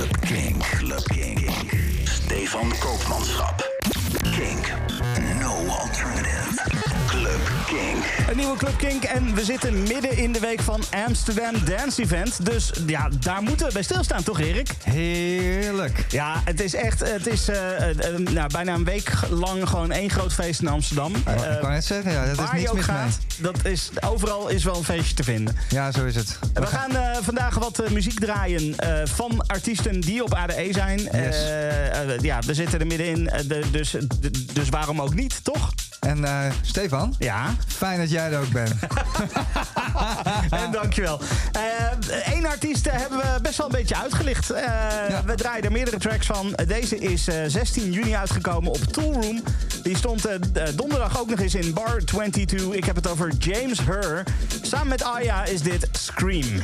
Club King. King. Stefan Koopmanschap. King. No alternative. Een nieuwe Club Kink en we zitten midden in de week van Amsterdam Dance Event. Dus ja, daar moeten we bij stilstaan, toch Erik? Heerlijk. Ja, het is echt, het is eh, eh, eh, nou, bijna een week lang gewoon één groot feest in Amsterdam. Uh, ik kan het zeggen, ja, dat is mis gaat, mee. Dat is, overal is wel een feestje te vinden. Ja, zo is het. We, we gaan, vandaag wat muziek draaien van artiesten die op ADE zijn. Ja, we zitten er middenin, dus, dus waarom ook niet, toch? En eh, Stefan, ja? fijn dat jij er ook bent. en dankjewel. Eh, Eén uh, artiest eh, hebben we best wel een beetje uitgelicht. We draaien er meerdere tracks van. Deze is 16 juni uitgekomen op Toolroom. Die stond donderdag ook nog eens in Bar 22. Ik heb het over James Her. Samen met Aya is dit Scream.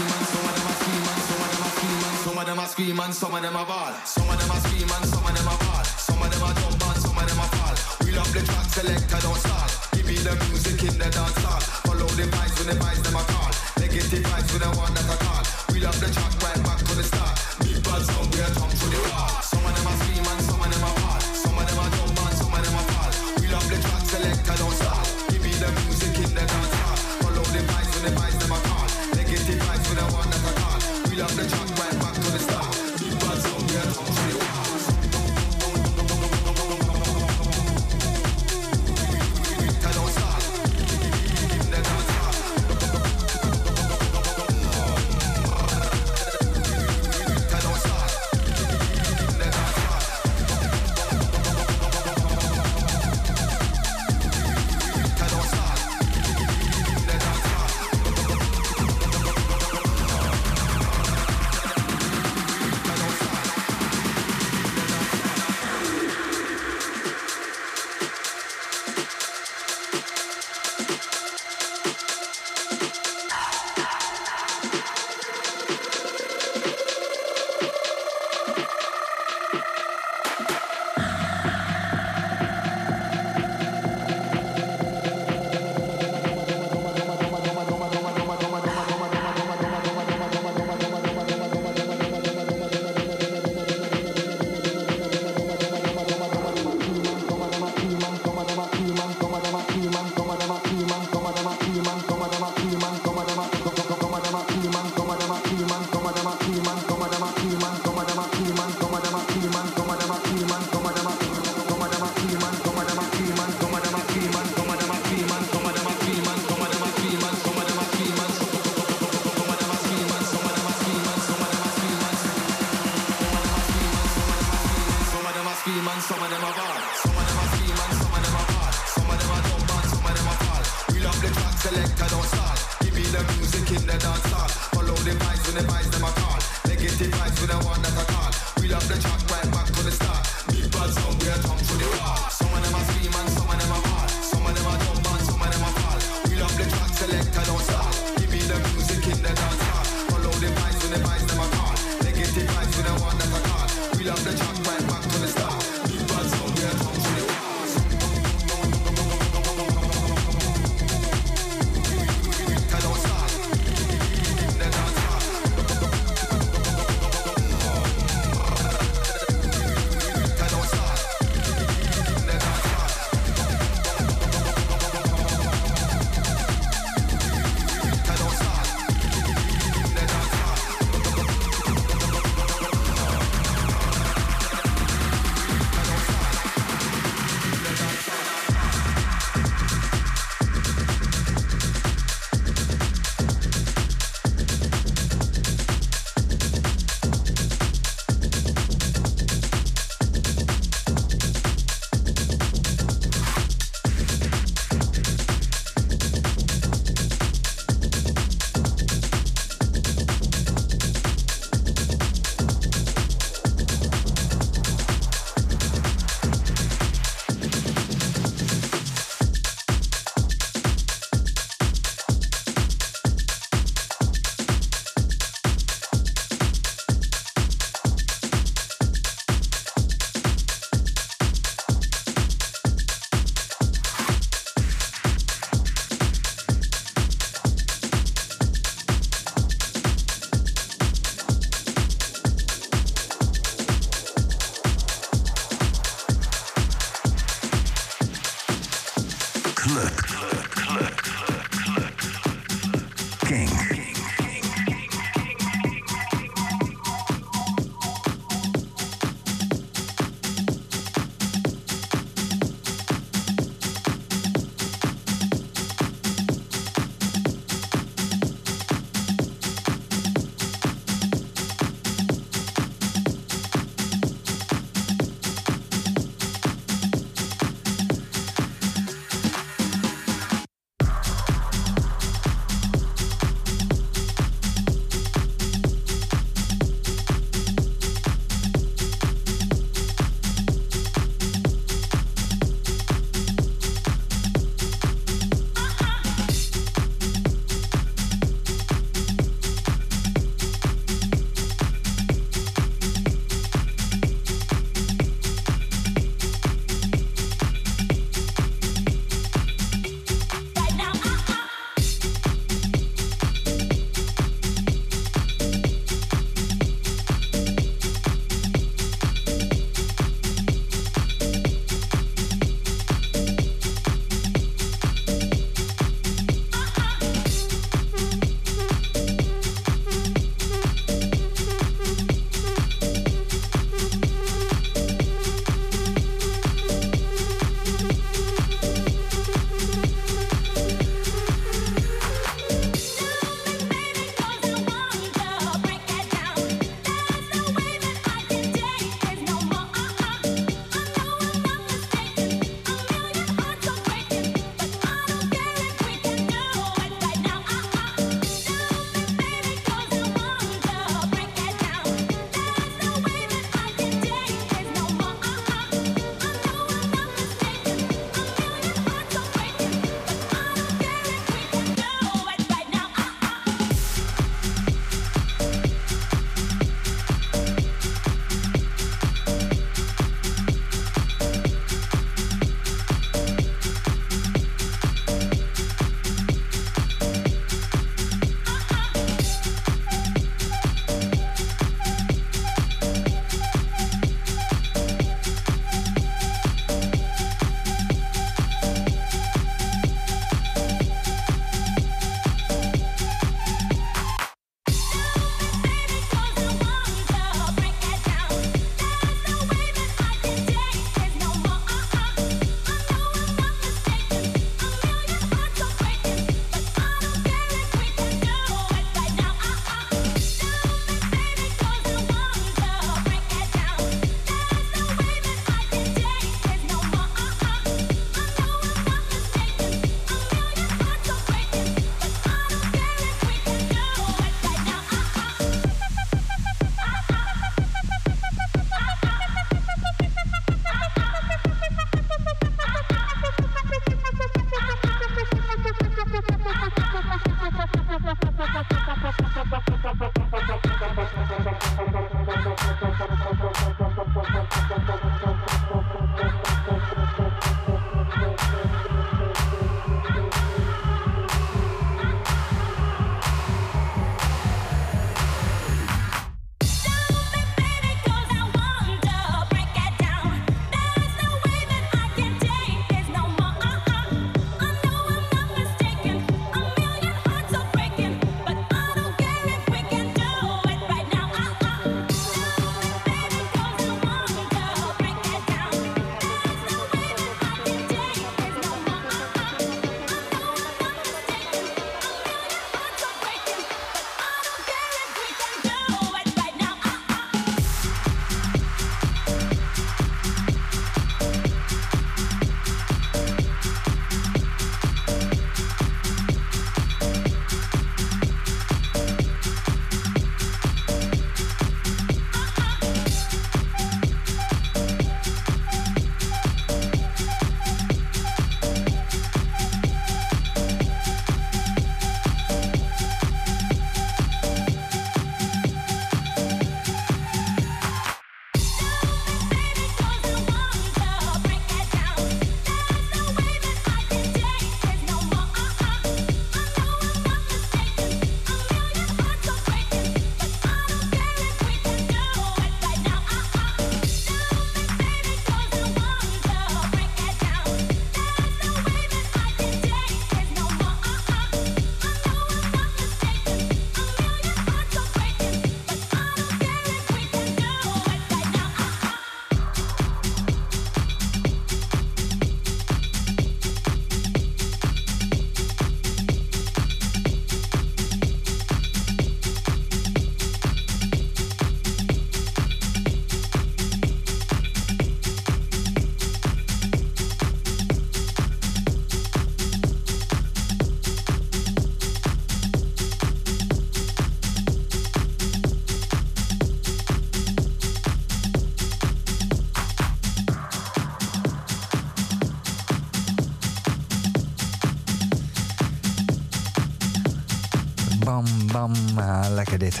Ah, lekker dit.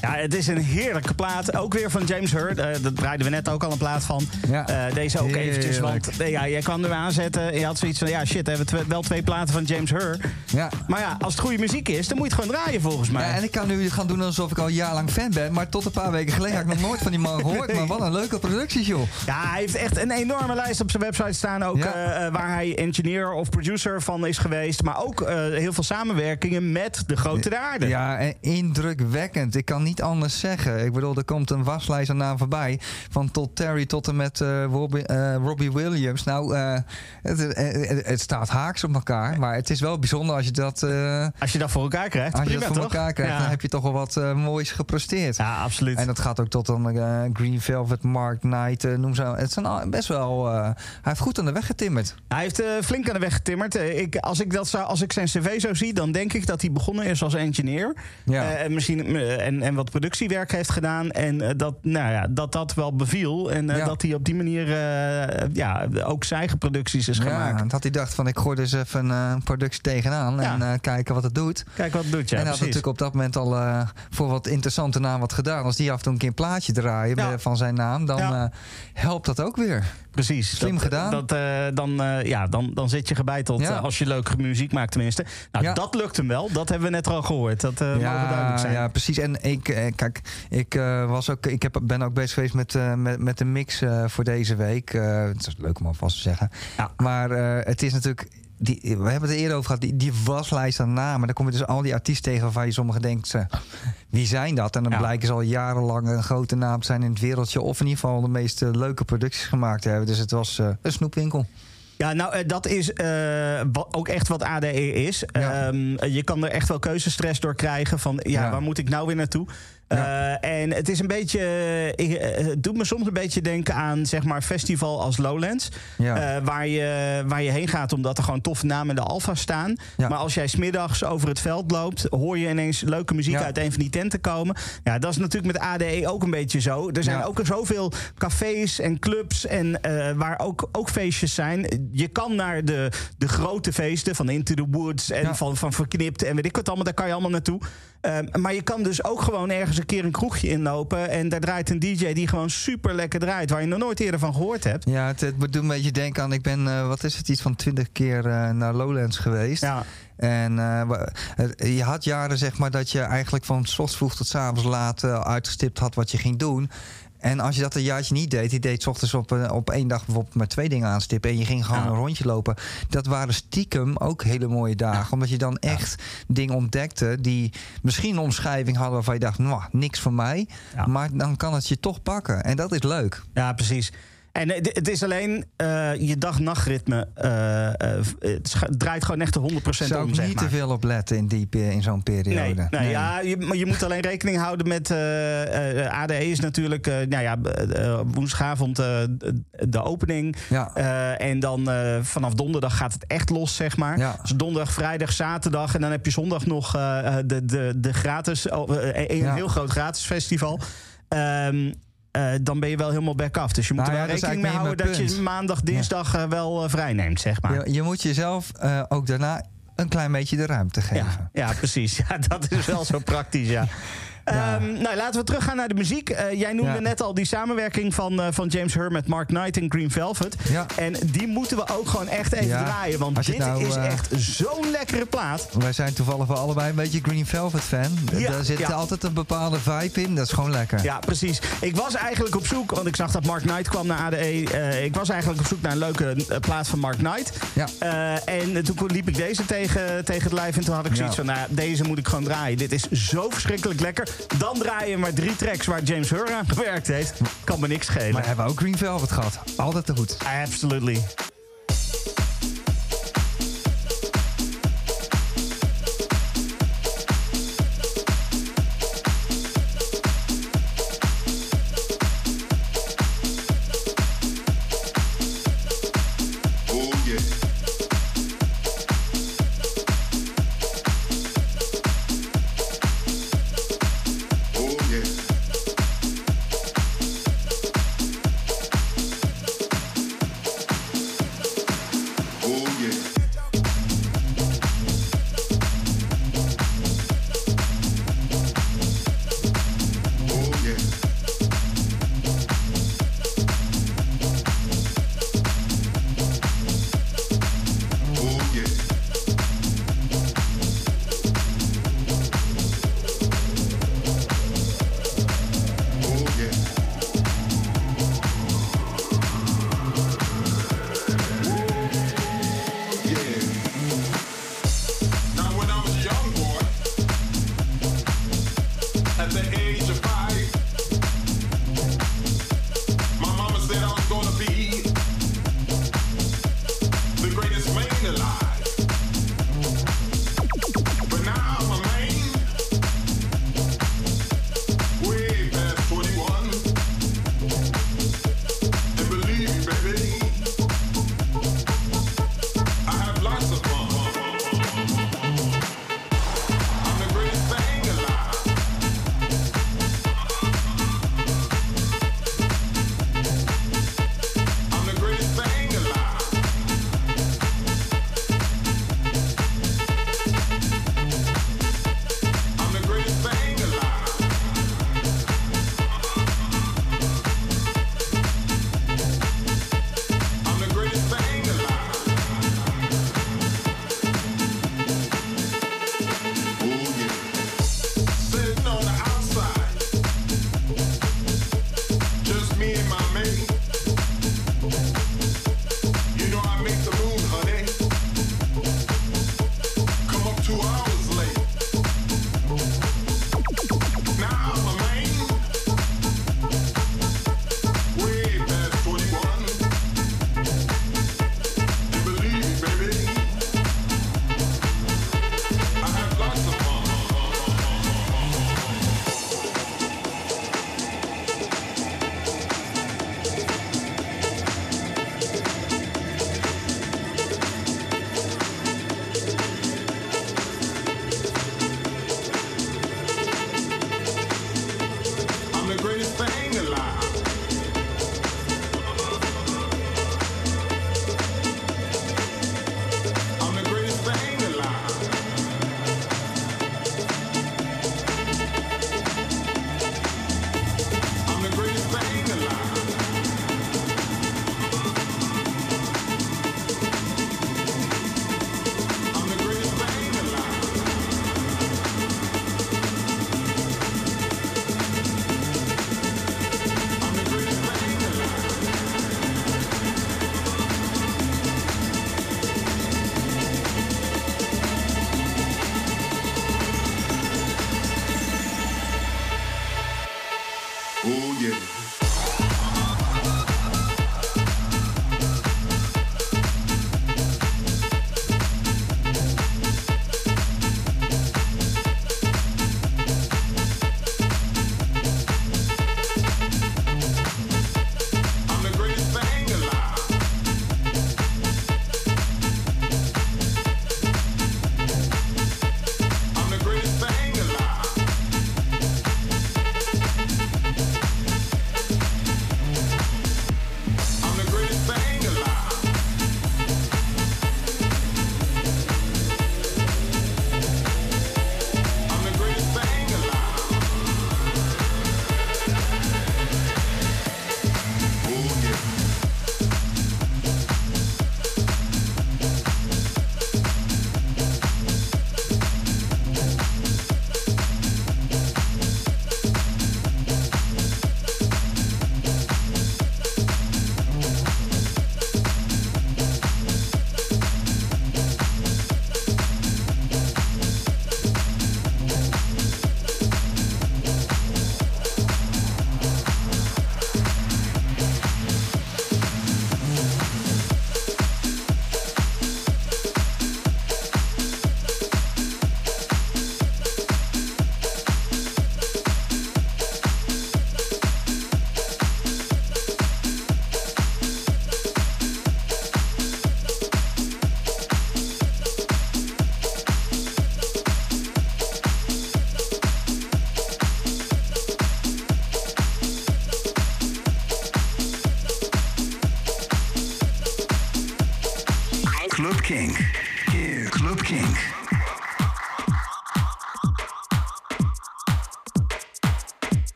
Ja, het is een heerlijke plaat. Ook weer van James Hurd. Eh dat draaiden we net ook al een plaat van. Ja. Eh, deze ook eventjes, want eh, ja, jij kwam er weer aanzetten. En je had zoiets van, ja shit, we hebben twe- wel twee platen van James Hurd. Ja. Maar ja, als het goede muziek is, dan moet je het gewoon draaien volgens mij. Ja, en ik kan nu gaan doen alsof ik al jarenlang fan ben. Maar tot een paar weken geleden had ik nog nooit van die man gehoord. Maar wat een leuke producties, joh. Ja, hij heeft echt een enorme lijst op zijn website staan. Ook Ja. eh, eh, waar hij engineer of producer van is geweest. Maar ook eh, heel veel samenwerkingen met de grote de aarde. Ja, en indrukwekkend. Ik kan niet anders zeggen. Ik bedoel, er komt een waslijst aan naam voorbij. Van Todd Terry tot en met Robbie, Robbie Williams. Nou, het staat haaks op elkaar. Maar het is wel bijzonder als je dat, eh, Als je dat voor elkaar krijgt, als je dat voor toch? elkaar krijgt. Ja. Dan heb je toch wel wat eh, moois gepresteerd. Ja, absoluut. En dat gaat ook tot dan eh, Green Velvet, Mark Knight, noem zo. Het zijn al- best wel. hij heeft goed aan de weg getimmerd. Hij heeft flink aan de weg getimmerd. Ik, als, ik dat zou, als ik zijn cv zo zie, dan denk ik dat hij begonnen is als engineer. Ja. En, misschien, en, en wat productiewerk heeft gedaan. En dat, nou ja, dat dat wel beviel. En Ja. dat hij op die manier ja, ook zijn eigen producties is Ja, gemaakt. en dat hij dacht van ik gooi dus even een productie tegenaan Ja. en eh, kijken wat het doet. Kijk wat het doet, ja, en hij had natuurlijk op dat moment al eh, voor wat interessante naam wat gedaan. Als die af en toe een keer een plaatje draaien Ja. eh, van zijn naam, dan Ja. helpt dat ook weer. Precies. Slim dat, gedaan. Dat, dan, ja, dan, dan zit je gebeiteld Ja. als je leuke muziek maakt tenminste. Nou, Ja. dat lukt hem wel. Dat hebben we net al gehoord. Dat mogen duidelijk ja, zijn. ja, precies. En ik, eh, kijk, ik, was ook, ik heb, ben ook bezig geweest met, met, met de mix voor deze week. Het is leuk om alvast te zeggen. Ja. Maar het is natuurlijk. Die, we hebben het er eerder over gehad, die, die waslijst aan namen. Dan kom je dus al die artiesten tegen waarvan je sommigen denkt, wie zijn dat? En dan Ja. blijken ze al jarenlang een grote naam te zijn in het wereldje. Of in ieder geval de meest leuke producties gemaakt te hebben. Dus het was eh, een snoepwinkel. Ja, nou, eh, dat is eh, ook echt wat ADE is. Ja. Ehm, je kan er echt wel keuzestress door krijgen van... ja, Ja. waar moet ik nou weer naartoe? Ja. Eh, en het is een beetje... eh, ik- het doet me soms een beetje denken aan, zeg maar, festival als Lowlands. Ja. Eh, waar, je, waar je heen gaat omdat er gewoon toffe namen in de Alfa staan. Ja. Maar als jij smiddags over het veld loopt... hoor je ineens leuke muziek uit een van die tenten komen. Ja, dat is natuurlijk met ADE ook een beetje zo. Er zijn ook zoveel cafés en clubs... en waar ook, ook feestjes zijn. Je kan naar de, de grote feesten van Into the Woods... en van, van Verknipt en weet ik wat allemaal. Daar kan je allemaal naartoe. Ehm, maar je kan dus ook gewoon ergens een keer een kroegje inlopen... en daar draait een DJ die gewoon super lekker draait... waar je nog nooit eerder van gehoord hebt. Ja, het, het doet een beetje denken aan. Ik ben, eh, wat is het, iets van twintig keer eh, naar Lowlands geweest. Ja. En eh, je had jaren, zeg maar, dat je eigenlijk van 's ochtends vroeg tot 's avonds laat uitgestipt had wat je ging doen. En als je dat een jaartje niet deed, je deed 's ochtends op, eh, op één dag bijvoorbeeld maar twee dingen aanstippen. En je ging gewoon Ja. een rondje lopen. Dat waren stiekem ook hele mooie dagen. Omdat je dan echt dingen ontdekte die misschien een omschrijving hadden waarvan je dacht, nou, niks voor mij. Maar dan kan het je toch pakken. En dat is leuk. Ja, precies. En eh, het is alleen eh, je dag-nachtritme. eh, het draait gewoon echt de 100% Zou om, ik zeg niet maar. te veel op letten in, die, in zo'n periode. Nee, nee, Ja, je, maar je moet alleen rekening houden met... eh, ADE is natuurlijk nou ja, woensdagavond de opening. Ja. En dan vanaf donderdag gaat het echt los, zeg maar. Ja. Dus donderdag, vrijdag, zaterdag. En dan heb je zondag nog de, de, de gratis... oh, een Ja. heel groot gratis festival. Ehm, eh, dan ben je wel helemaal back af. Dus je moet Nou er ja, wel is rekening mee houden dat je maandag, dinsdag eh, wel eh, vrij neemt, zeg maar. Je, je moet jezelf ook daarna een klein beetje de ruimte geven. Ja, ja, precies. Ja, dat is wel zo praktisch, ja. Ja. Ehm, nou, laten we teruggaan naar de muziek. Eh, jij noemde Ja. net al die samenwerking van, eh, van James Hurd met Mark Knight en Green Velvet. Ja. En die moeten we ook gewoon echt even draaien. Want dit nou, is eh, echt zo'n lekkere plaat. Wij zijn toevallig wel allebei een beetje Green Velvet fan. Ja, Daar zit altijd een bepaalde vibe in. Dat is gewoon lekker. Ja, precies. Ik was eigenlijk op zoek, want ik zag dat Mark Knight kwam naar ADE. Ik was eigenlijk op zoek naar een leuke plaat van Mark Knight. Ja. En toen liep ik deze tegen, tegen het lijf. En toen had ik zoiets van, nou, deze moet ik gewoon draaien. Dit is zo verschrikkelijk lekker. Dan draai je maar drie tracks waar James Hur aan gewerkt heeft. Kan me niks schelen. Maar we hebben ook Green Velvet gehad. Altijd te goed. Absolutely.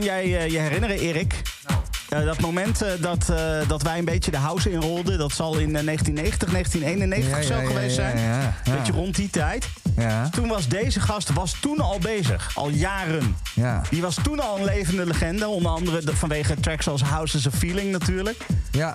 Kan jij eh, je herinneren, Erik? Eh, dat moment eh, dat, dat wij een beetje de house inrolden, dat zal in eh, 1990, 1991 of zo geweest zijn. Ja, ja. Beetje rond die tijd. Ja, Toen was deze gast was toen al bezig, al jaren. ja, Die was toen al een levende legende, onder andere de- vanwege tracks als House is a Feeling natuurlijk. ja,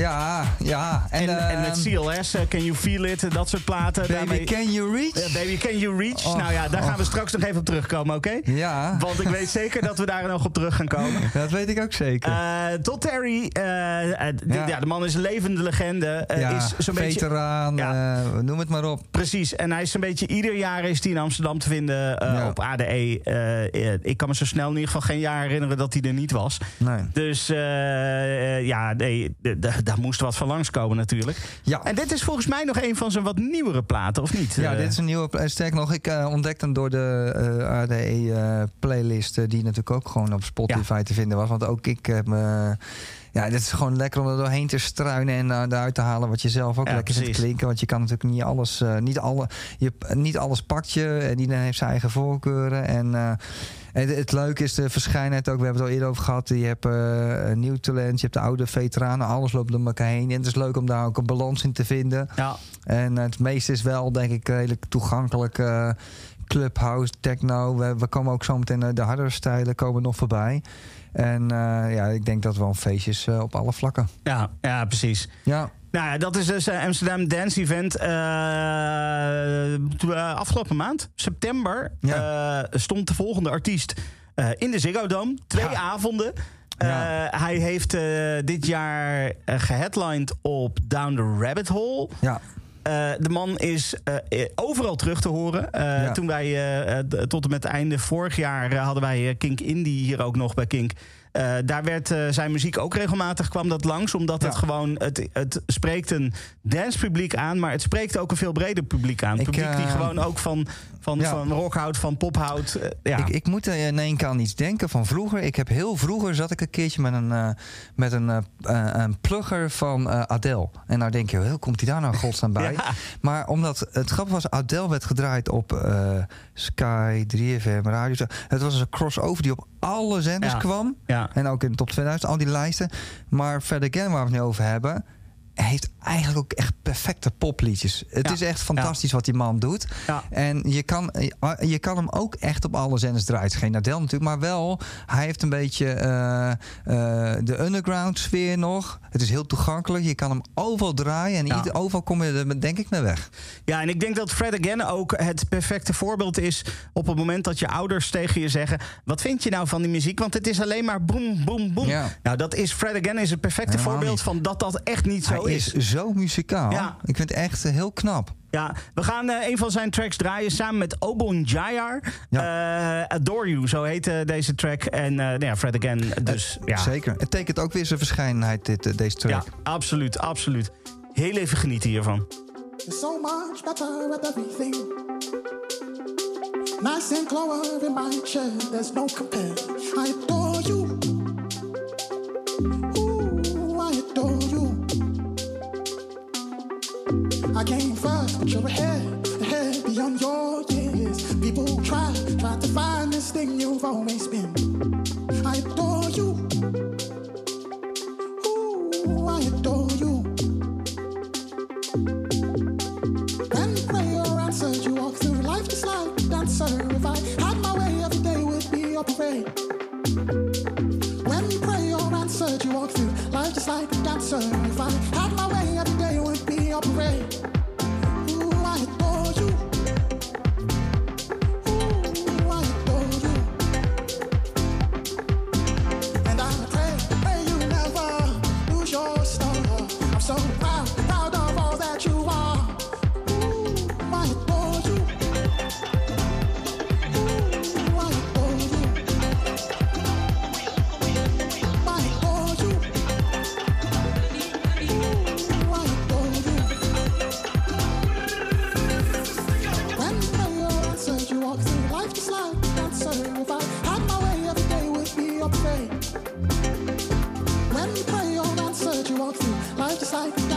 ja, ja. En, en, ehm, met CLS, eh, Can You Feel It, eh, dat soort platen. Baby, daarmee- can you reach? Eh, baby, Can You Reach? Och, nou ja, daar gaan we och. straks nog even op terugkomen, oké? Ja, Want ik weet zeker dat we daar nog op terug gaan komen. dat weet ik ook zeker. Eh Todd Terry, eh, eh, Ja. ja. de man is een levende legende. eh, ja, is zo'n beetje, veteraan, eh, noem het maar op. precies, en hij is een beetje ieder jaar is hij in Amsterdam te vinden eh, op ADE. Eh, eh, ik kan me zo snel in ieder geval geen jaar herinneren dat hij er niet was. Nee. Dus eh, eh, ja, nee, daar moest wat van langskomen natuurlijk. Ja. En dit is volgens mij nog een van zijn wat nieuwere platen, of niet? Ja, Eh, dit is een nieuwe. Sterk nog, ik eh, ontdekte hem door de eh ADE-playlist, die natuurlijk ook gewoon op Spotify te vinden was. Want ook ik heb me. Ja, dit is gewoon lekker om er doorheen te struinen en uh, eruit te halen wat je zelf ook Ja, lekker vindt precies. klinken. Want je kan natuurlijk niet alles, eh, niet, alle, je, niet alles pakt je en iedereen heeft zijn eigen voorkeuren. En, eh, en het, het leuke is de verschijnheid ook, we hebben het al eerder over gehad. Je hebt eh, nieuw talent, je hebt de oude veteranen, alles loopt door elkaar heen. En het is leuk om daar ook een balans in te vinden. Ja, En het meeste is wel, denk ik, redelijk toegankelijk. eh, clubhouse, techno. We, we komen ook zo meteen eh, de hardere stijlen komen nog voorbij. En eh, ja, ik denk dat wel een feestje is eh, op alle vlakken. ja, ja, precies. Ja, Nou ja, dat is dus eh, Amsterdam Dance Event. eh, afgelopen maand, september, stond de volgende artiest in de Ziggo Dome. Twee Ja. avonden. Ja. Hij heeft dit jaar eh, geheadlined op Down the Rabbit Hole. ja, Eh, de man is eh, eh, overal terug te horen. Ja. Toen wij tot en met einde vorig jaar hadden wij Kink Indie hier ook nog bij Kink. Daar werd zijn muziek ook regelmatig kwam dat langs, omdat het gewoon het, het spreekt een dancepubliek aan, maar het spreekt ook een veel breder publiek aan. Publiek die gewoon ook van, van, ja. van rock houdt, van pop houdt. Eh, ja. Ik, ik moet er in één keer aan iets denken van vroeger. Ik heb heel vroeger zat ik een keertje met een, eh, met een, eh, eh, een plugger van eh, Adele. En nou denk je, hoe komt hij daar nou godsnaam bij? Ja. Maar omdat het grappig was, Adele werd gedraaid op eh, Sky, 3FM, Radio. Het was een crossover die op alle zenders kwam. ja. En ook in de top 2000, al die lijsten. Maar verder again, waar we het nu over hebben... heeft eigenlijk ook echt perfecte popliedjes. Het Ja. is echt fantastisch wat die man doet. Ja. En je kan, je kan hem ook echt op alle zenders draaien. Geen Adele natuurlijk, maar wel... hij heeft een beetje eh, eh, de underground sfeer nog. Het is heel toegankelijk. Je kan hem overal draaien. En ieder, overal kom je er denk ik mee weg. Ja, en ik denk dat Fred Again ook het perfecte voorbeeld is op het moment dat je ouders tegen je zeggen: Wat vind je nou van die muziek? Want het is alleen maar boem, boem, boem. Nou, dat is Fred Again is het perfecte Helemaal voorbeeld niet. van dat dat echt niet zo hij is. is zo muzikaal. Ja. Ik vind het echt eh, heel knap. Ja, we gaan eh, een van zijn tracks draaien samen met Obon Jayar. Eh, Adore You, zo heet deze track. En eh, nou ja, Fred Again, dus ja. Zeker. Het tekent ook weer zijn verschijnheid, dit, deze track. Ja, absoluut, absoluut. Heel even genieten hiervan. You're so much better at everything. Nice and clover in my chair, there's no compare. I adore you. I came first, but you're ahead, ahead beyond your years. People try, try to find this thing you've always been. I adore you. Ooh, I adore you. When prayer answered, you walk through life just like a dancer. If I had my way, every day would be a parade. When prayer answered, you walk through life just like a dancer. motorcycle.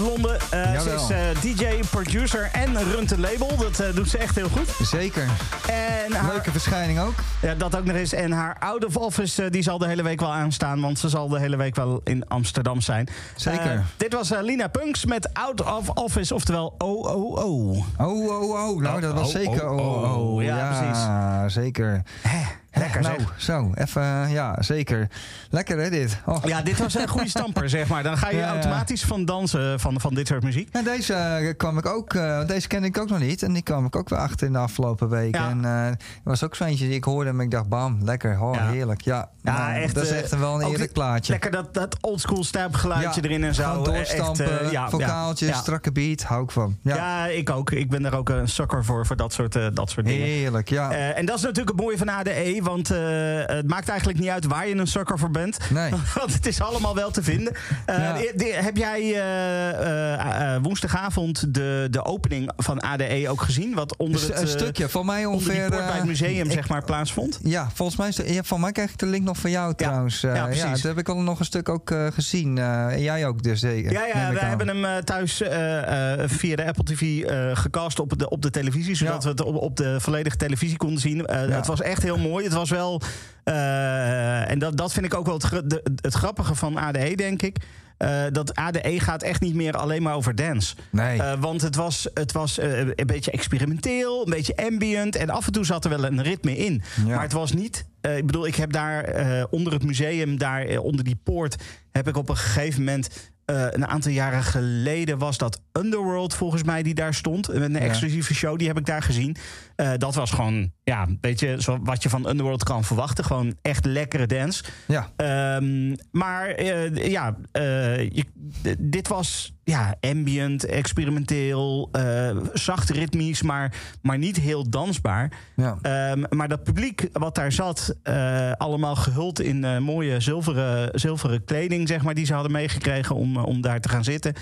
Uit Londen. Eh, ze is eh, DJ, producer en runt een label. Dat eh, doet ze echt heel goed. Zeker. En haar, Leuke verschijning ook. Ja, dat ook nog eens. En haar out of office die zal de hele week wel aanstaan. Want ze zal de hele week wel in Amsterdam zijn. Zeker. Dit was eh, Lina Punks met out of office. Oftewel OOO. Oh, oh, oh. Nou, dat was zeker. oh, Oh, oh, oh. Ja, Ja, zeker. Lekker nou, zeg. zo, even, eh, ja, zeker. Lekker hè, dit. Oh. Ja, dit was een goede stamper, zeg maar. Dan ga je Ja, automatisch van dansen van, van dit soort muziek. En deze eh, kwam ik ook, eh, deze kende ik ook nog niet. En die kwam ik ook weer achter in de afgelopen week. Ja. En eh, er was ook zo eentje die ik hoorde en ik dacht, bam, lekker, oh, heerlijk. Ja, Ja, echt, dat is eh, echt wel een eerlijk plaatje. Lekker dat, dat oldschool stapgeluidje erin en zo. Gewoon Eh, doorstampen, echt, eh, ja, vocaaltjes, ja. strakke beat, hou ik van. Ja, Ja. ik ook. Ik ben daar ook een sucker voor, voor dat soort, eh, dat soort dingen. heerlijk, ja. Eh, en dat is natuurlijk het mooie van ADE, want eh, het maakt eigenlijk niet uit waar je een sucker voor bent. Nee. want het is allemaal wel te vinden. Eh, Ja. de- de- heb jij eh, woensdagavond de, de opening van ADE ook gezien? Wat onder het, een stukje, van mij ongeveer... bij het museum ik- zeg maar, plaatsvond? Ja, volgens mij, is de, ja, van mij krijg ik de link nog van jou trouwens. Eh, ja, precies. dat heb ik al nog een stuk ook gezien. En jij ook dus zeker. Ja, ja aan. hebben hem thuis via de Apple TV gecast op de, op de televisie. Zodat Ja. we het op, op de volledige televisie konden zien. Ja. Het was echt heel mooi. Het was wel. eh, en dat, dat vind ik ook wel het, de- het grappige van ADE, denk ik. Eh, dat ADE gaat echt niet meer alleen maar over dance. Nee. Eh, want het was, het was een beetje experimenteel, een beetje ambient. En af en toe zat er wel een ritme in. Ja. Maar het was niet. ik bedoel, ik heb daar onder het museum, daar onder die poort, heb ik op een gegeven moment. een aantal jaren geleden was dat Underworld volgens mij die daar stond. Met een exclusieve show, die heb ik daar gezien. Eh, dat was gewoon, ja, een beetje zo wat je van Underworld kan verwachten. Gewoon echt lekkere dance. ja. Ehm, maar eh, ja, eh, je- dit was ja, ambient, experimenteel, zacht ritmisch, maar, maar niet heel dansbaar. ja. Ehm, maar dat publiek wat daar zat, allemaal gehuld in mooie zilveren, zilveren kleding, zeg maar, die ze hadden meegekregen om, om daar te gaan zitten.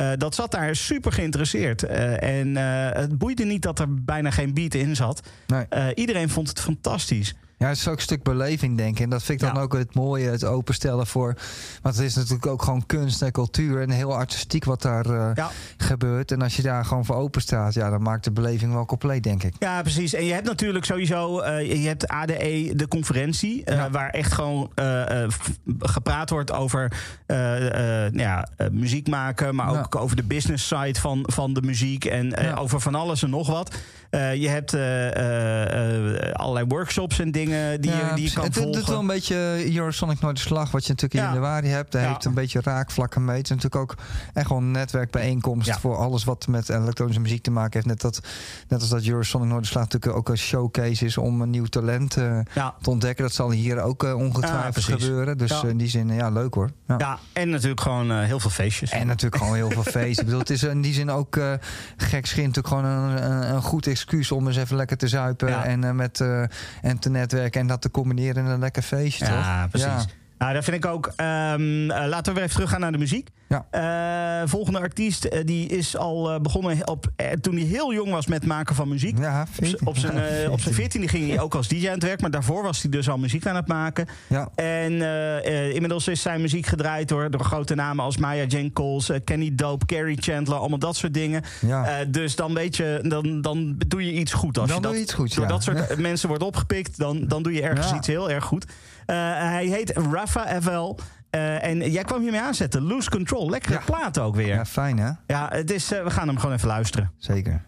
Eh, dat zat daar super geïnteresseerd. Eh, en eh, het boeide niet dat er bijna geen beat in zat. Nee. Iedereen vond het fantastisch. Ja, het is ook een stuk beleving, denk ik. En dat vind ik dan Ja. ook het mooie, het openstellen voor. Want het is natuurlijk ook gewoon kunst en cultuur en heel artistiek wat daar eh, Ja. gebeurt. En als je daar gewoon voor open staat, ja, dan maakt de beleving wel compleet, denk ik. Ja, precies. En je hebt natuurlijk sowieso, eh, je hebt ADE, de conferentie, eh, Ja. waar echt gewoon gepraat wordt over nou ja, muziek maken, maar ook over de business side van, van de muziek en over van alles en nog wat. Eh, je hebt eh, eh, allerlei workshops en dingen die, je, die je kan het, volgen. Het doet wel een beetje Eurosonic Noorderslag, wat je natuurlijk in Ja. januari hebt. Daar heeft een beetje raakvlakken mee. Het is natuurlijk ook echt gewoon een netwerkbijeenkomst voor alles wat met elektronische muziek te maken heeft. Net, dat, net als dat Eurosonic Noorderslag natuurlijk ook een showcase is om een nieuw talent te ontdekken. Dat zal hier ook ongetwijfeld gebeuren. Dus in die zin, ja, leuk hoor. Ja. En natuurlijk gewoon heel veel feestjes. En natuurlijk gewoon heel veel feest. Ik bedoel, het is in die zin ook gek natuurlijk gewoon een, een, een goed excuus om eens even lekker te zuipen Ja. en, eh, met, eh, en te netwerken en dat te combineren in een lekker feestje, toch? Ja, precies. Ja. Nou, dat vind ik ook. Ehm, eh, laten we weer even teruggaan naar de muziek. Ja. Eh, volgende artiest eh, die is al eh, begonnen op, toen hij heel jong was met maken van muziek. Ja, Op z'n- 14. Op zijn, op zijn 14. veertiende ging hij ook als DJ aan het werk, maar daarvoor was hij dus al muziek aan het maken. Ja. En inmiddels is zijn muziek gedraaid door, door grote namen als Maya Jane Coles, eh, Kenny Dope, Carrie Chandler, allemaal dat soort dingen. Dus dan weet je, dan, dan doe je iets goed. Als Dan je doe dat, je iets goed, Door dat soort mensen wordt opgepikt, dan, dan doe je ergens iets heel erg goed. Hij heet Rafa Evel. Eh, en jij kwam hiermee aanzetten. Lose Control. Lekkere Ja. plaat ook weer. ja, Ja, fijn hè? het is, eh, we gaan hem gewoon even luisteren. Zeker.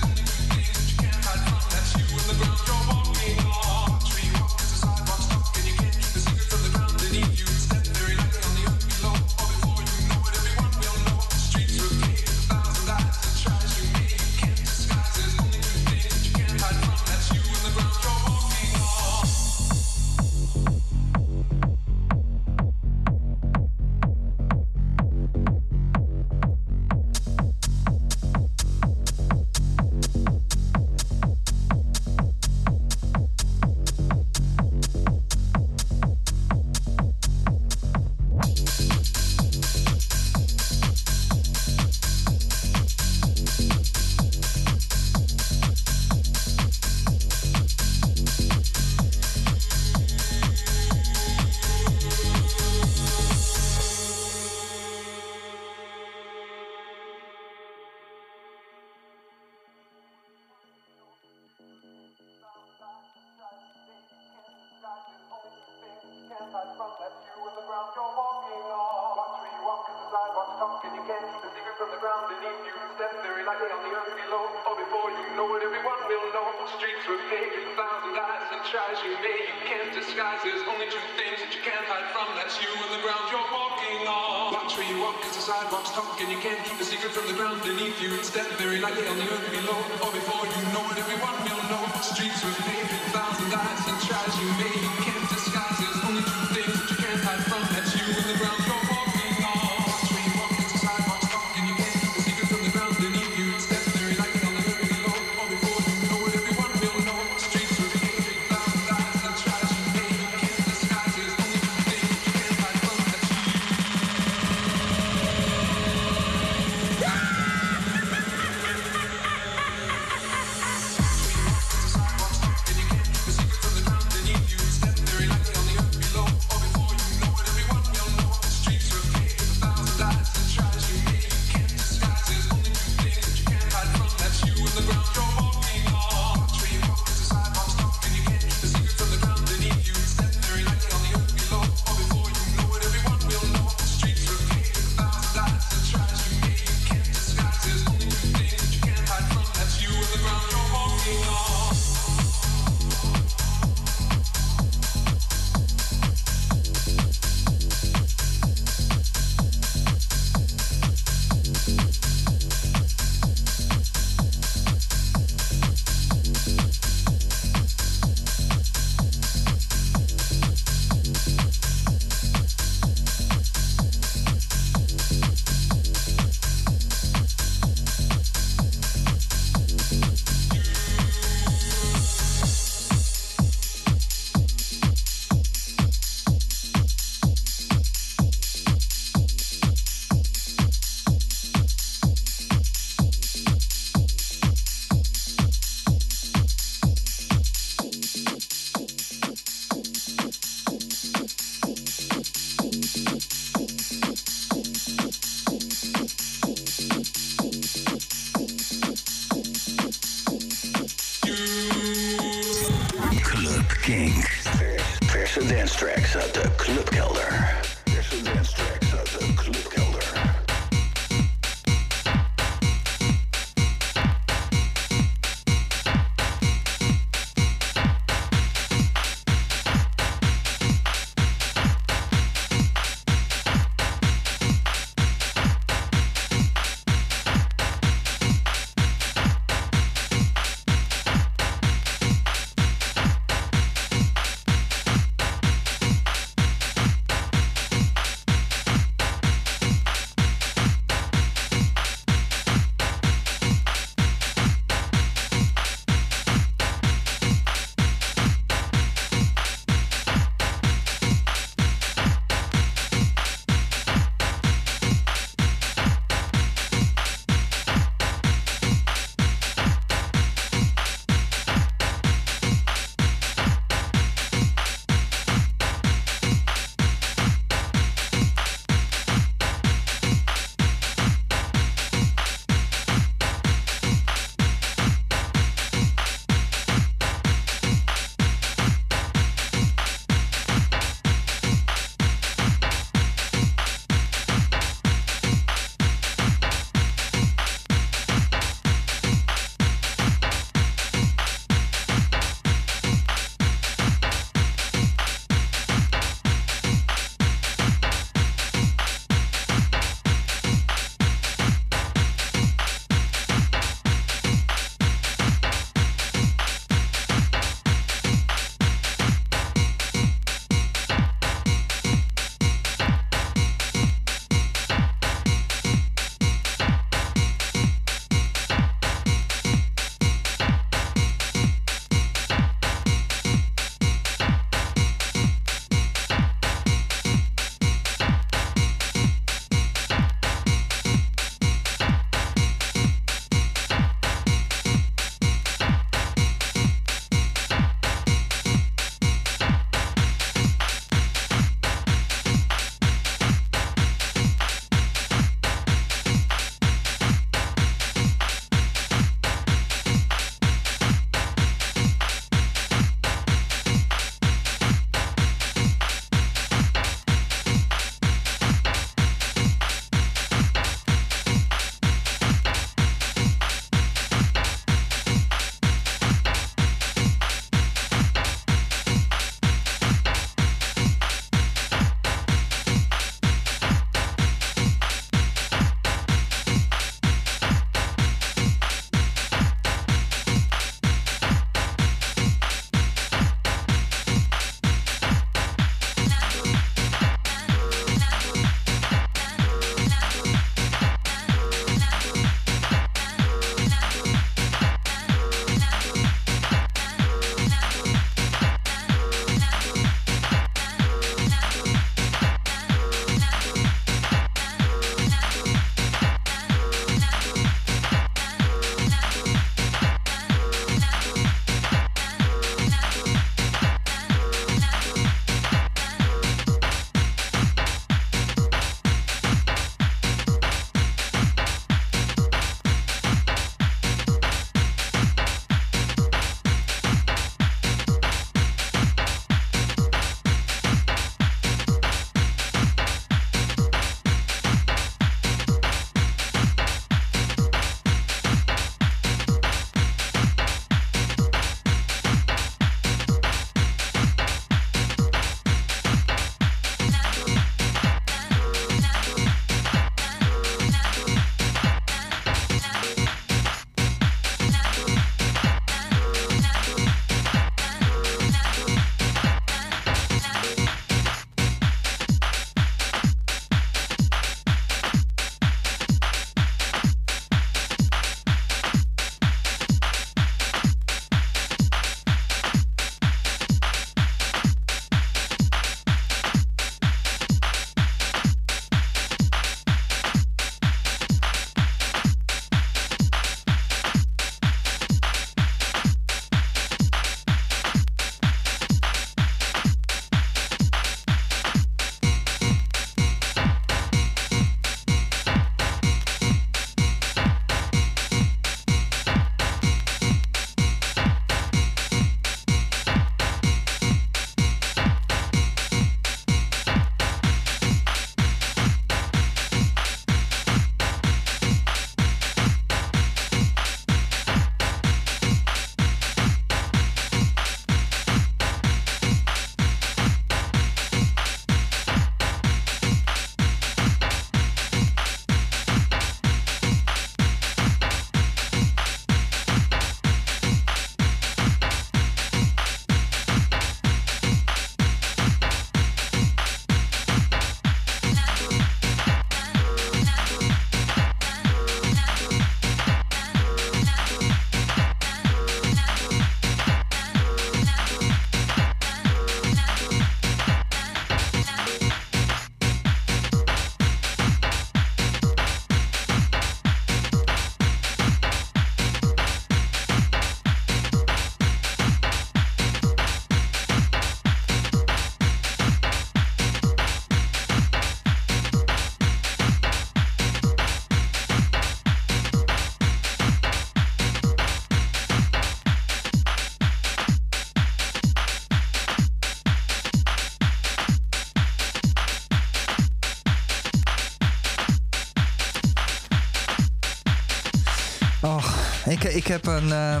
Ik, ik heb een. eh,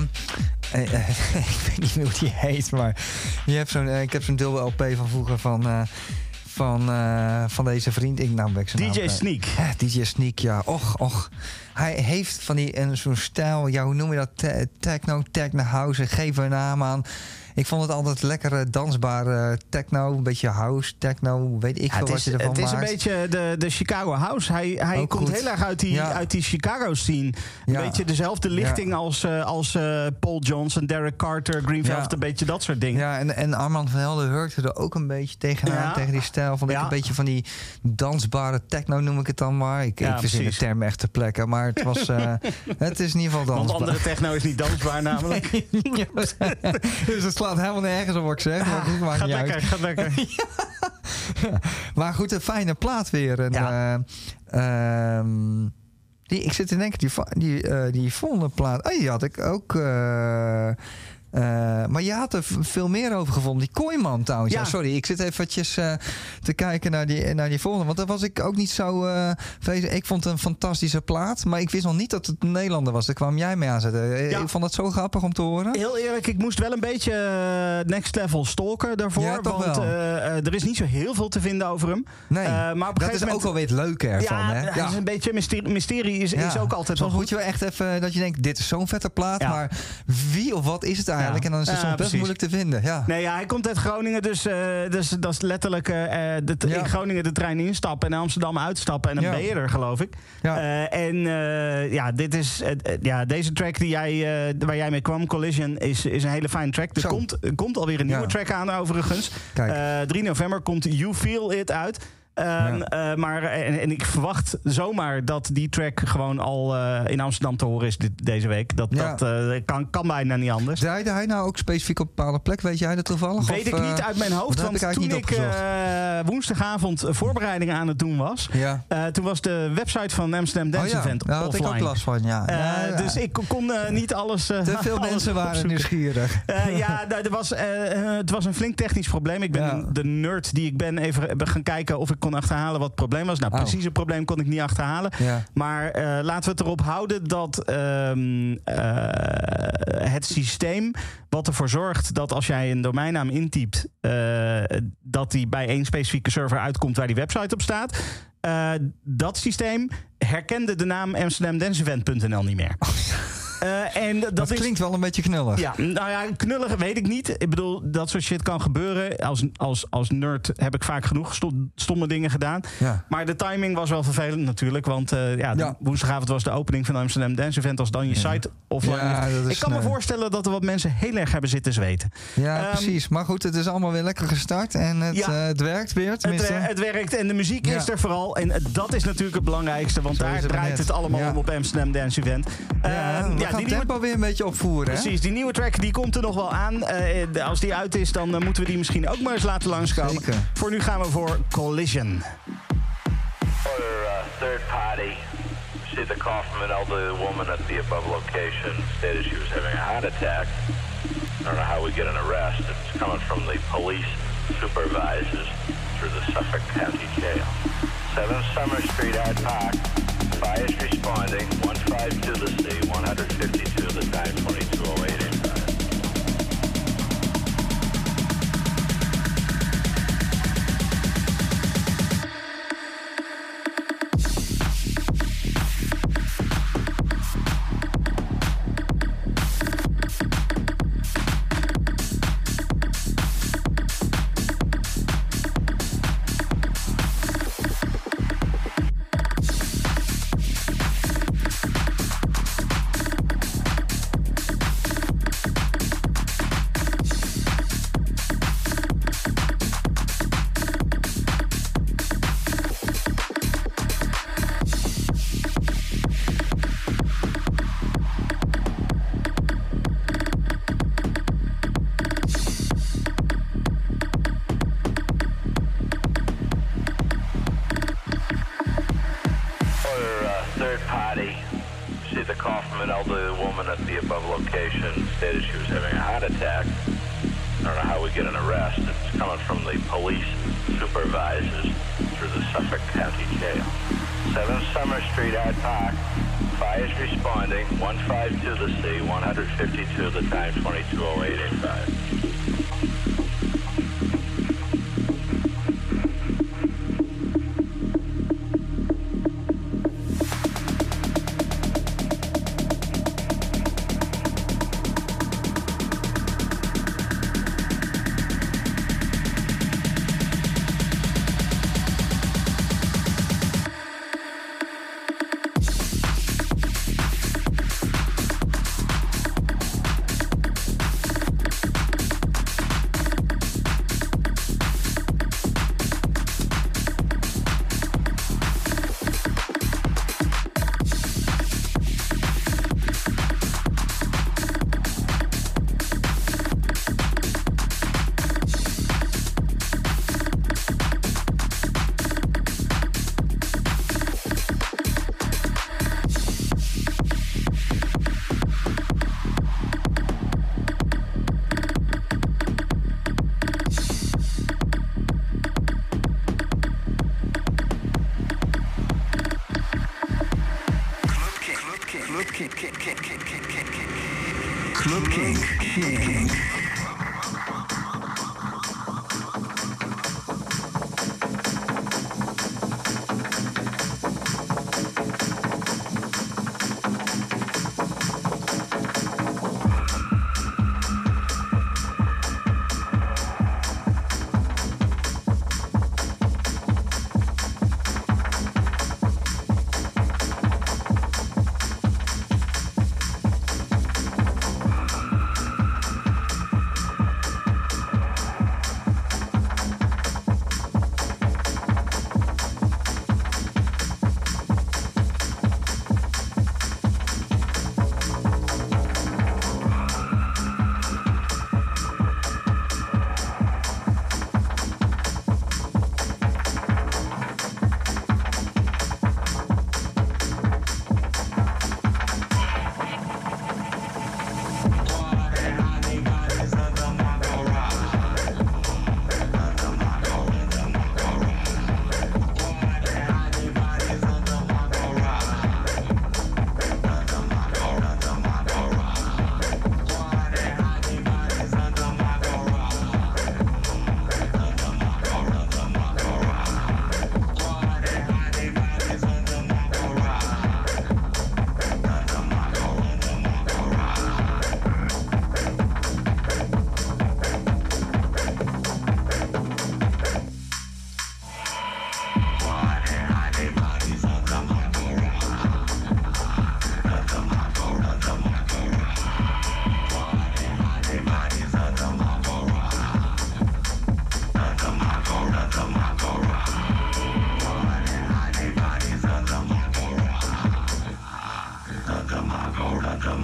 ik weet niet meer hoe die heet, maar je hebt zo'n, eh, ik heb zo'n deel LP van vroeger van, eh, van, van deze vriend. Ik, nou, ben ik zijn DJ. Sneak. DJ Sneak, ja. Och, och. Hij heeft van die zo'n stijl, ja, hoe noem je dat? Te- Techno, techno house, geef een naam aan. Ik vond het altijd lekkere, dansbare techno, een beetje house, techno, weet ik veel wat je ervan het is een maakt. beetje de, de Chicago House. Hij, hij Ook komt goed. heel erg uit die, Ja. uit die Chicago scene. Een Ja. beetje dezelfde lichting als, eh, als eh, Paul Johnson, Derek Carter, Green. Velvet. Een beetje dat soort dingen. Ja, en, en Armand van Helden hurkte er ook een beetje tegenaan, tegen die stijl. Vond ik Ja. een beetje van die dansbare techno, noem ik het dan maar. Ik, ik verzin de term echt ter plekke, maar het was... eh, het is in ieder geval Want dansbaar. andere techno is niet dansbaar namelijk. dus het slaat helemaal nergens op wat ik zeg. Maar goed, maakt Gaat niet lekker, uit. gaat lekker. Maar goed, een fijne plaat weer. En, Ja. eh, ehm, die, ik zit te denken, die, die, eh, die volgende plaat... Oh, die had ik ook... eh, eh, maar je had er veel meer over gevonden. Die Kooiman trouwens. Ja. Ja. sorry, ik zit eventjes eh, te kijken naar die, naar die volgende. Want daar was ik ook niet zo... eh ik vond het een fantastische plaat. Maar ik wist nog niet dat het een Nederlander was. Daar kwam jij mee aanzetten. Eh, Ja. Ik vond het zo grappig om te horen. Heel eerlijk, ik moest wel een beetje next level stalken daarvoor. Ja, want er is niet zo heel veel te vinden over hem. Nee, maar op dat is gegeven ook moment- alweer het leuke ervan. ja, hè? is een beetje mysterie, mysterie is, is ook altijd wel Soms moet goed. je wel echt even dat je denkt, dit is zo'n vette plaat, maar wie of wat is het eigenlijk? Ja. En dan is het best moeilijk te vinden. Ja. Nee, ja, hij komt uit Groningen, dus, eh, dus dat is letterlijk eh, eh, de, in Groningen de trein instappen en in Amsterdam uitstappen en dan ben je er, geloof ik. Ja. En ja, dit is, ja, deze track die jij, waar jij mee kwam, Collision, is, is een hele fijne track. Er komt, komt alweer een nieuwe track aan, overigens. Kijk. Eh, 3 november komt You Feel It uit. Ehm, Ja. eh, maar en, en ik verwacht zomaar dat die track gewoon al eh, in Amsterdam te horen is dit, deze week. Dat, Ja. dat eh, kan, kan bijna niet anders. Draaide hij nou ook specifiek op een bepaalde plek? Weet jij dat toevallig? Weet Of, ik eh, niet uit mijn hoofd. dat Want ik toen ik eh, woensdagavond voorbereidingen aan het doen was... ja. eh, toen was de website van Amsterdam Dance oh Event daar had ik offline. ook last van, ja. Eh. Dus ik kon eh, niet alles. eh, Te veel alles mensen waren opzoeken. nieuwsgierig. Eh, ja, nou, er was, eh, eh, het was een flink technisch probleem. Ik ben de nerd die ik ben even gaan kijken of ik kon achterhalen wat het probleem was. Nou, Oh. precies het probleem kon ik niet achterhalen. Ja. Maar eh, laten we het erop houden dat ehm, eh, het systeem wat ervoor zorgt dat als jij een domeinnaam intypt, eh, dat die bij één specifieke server uitkomt waar die website op staat. dat systeem herkende de naam amsterdamdancevent.nl niet meer. Eh, en dat, Dat is klinkt wel een beetje knullig. ja, nou ja, knullig weet ik niet. Ik bedoel, dat soort shit kan gebeuren. Als, als, als nerd heb ik vaak genoeg stom- stomme dingen gedaan. Ja. Maar de timing was wel vervelend natuurlijk. Want eh, ja, de- Ja. woensdagavond was de opening van Amsterdam Dance Event. Als dan je site offline Ja, dat is Ik kan me voorstellen dat er wat mensen heel erg hebben zitten zweten. Ja, Ehm, precies. Maar goed, het is allemaal weer lekker gestart en het, eh, het werkt weer. Het, Tenminste. het werkt en de muziek is er vooral. En dat is natuurlijk het belangrijkste. Want Zo daar het draait net. het allemaal om op Amsterdam Dance Event. ja, Ehm, ja, gaan die het nieuwe tempo weer een beetje opvoeren. hè? Precies, die nieuwe track die komt er nog wel aan. Eh, als die uit is, dan eh, moeten we die misschien ook maar eens laten langskomen. Zeker. Voor nu gaan we voor Collision. Order uh, third party. Received a call from an elderly woman at the above location. Stated she was having a heart attack. I don't know how we get an arrest. It's coming from the police supervisors through the Suffolk County Jail. 7 Summer Street, Hyde Park. Fire is responding. 152 to the C, 152 the time 2208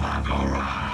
Magora.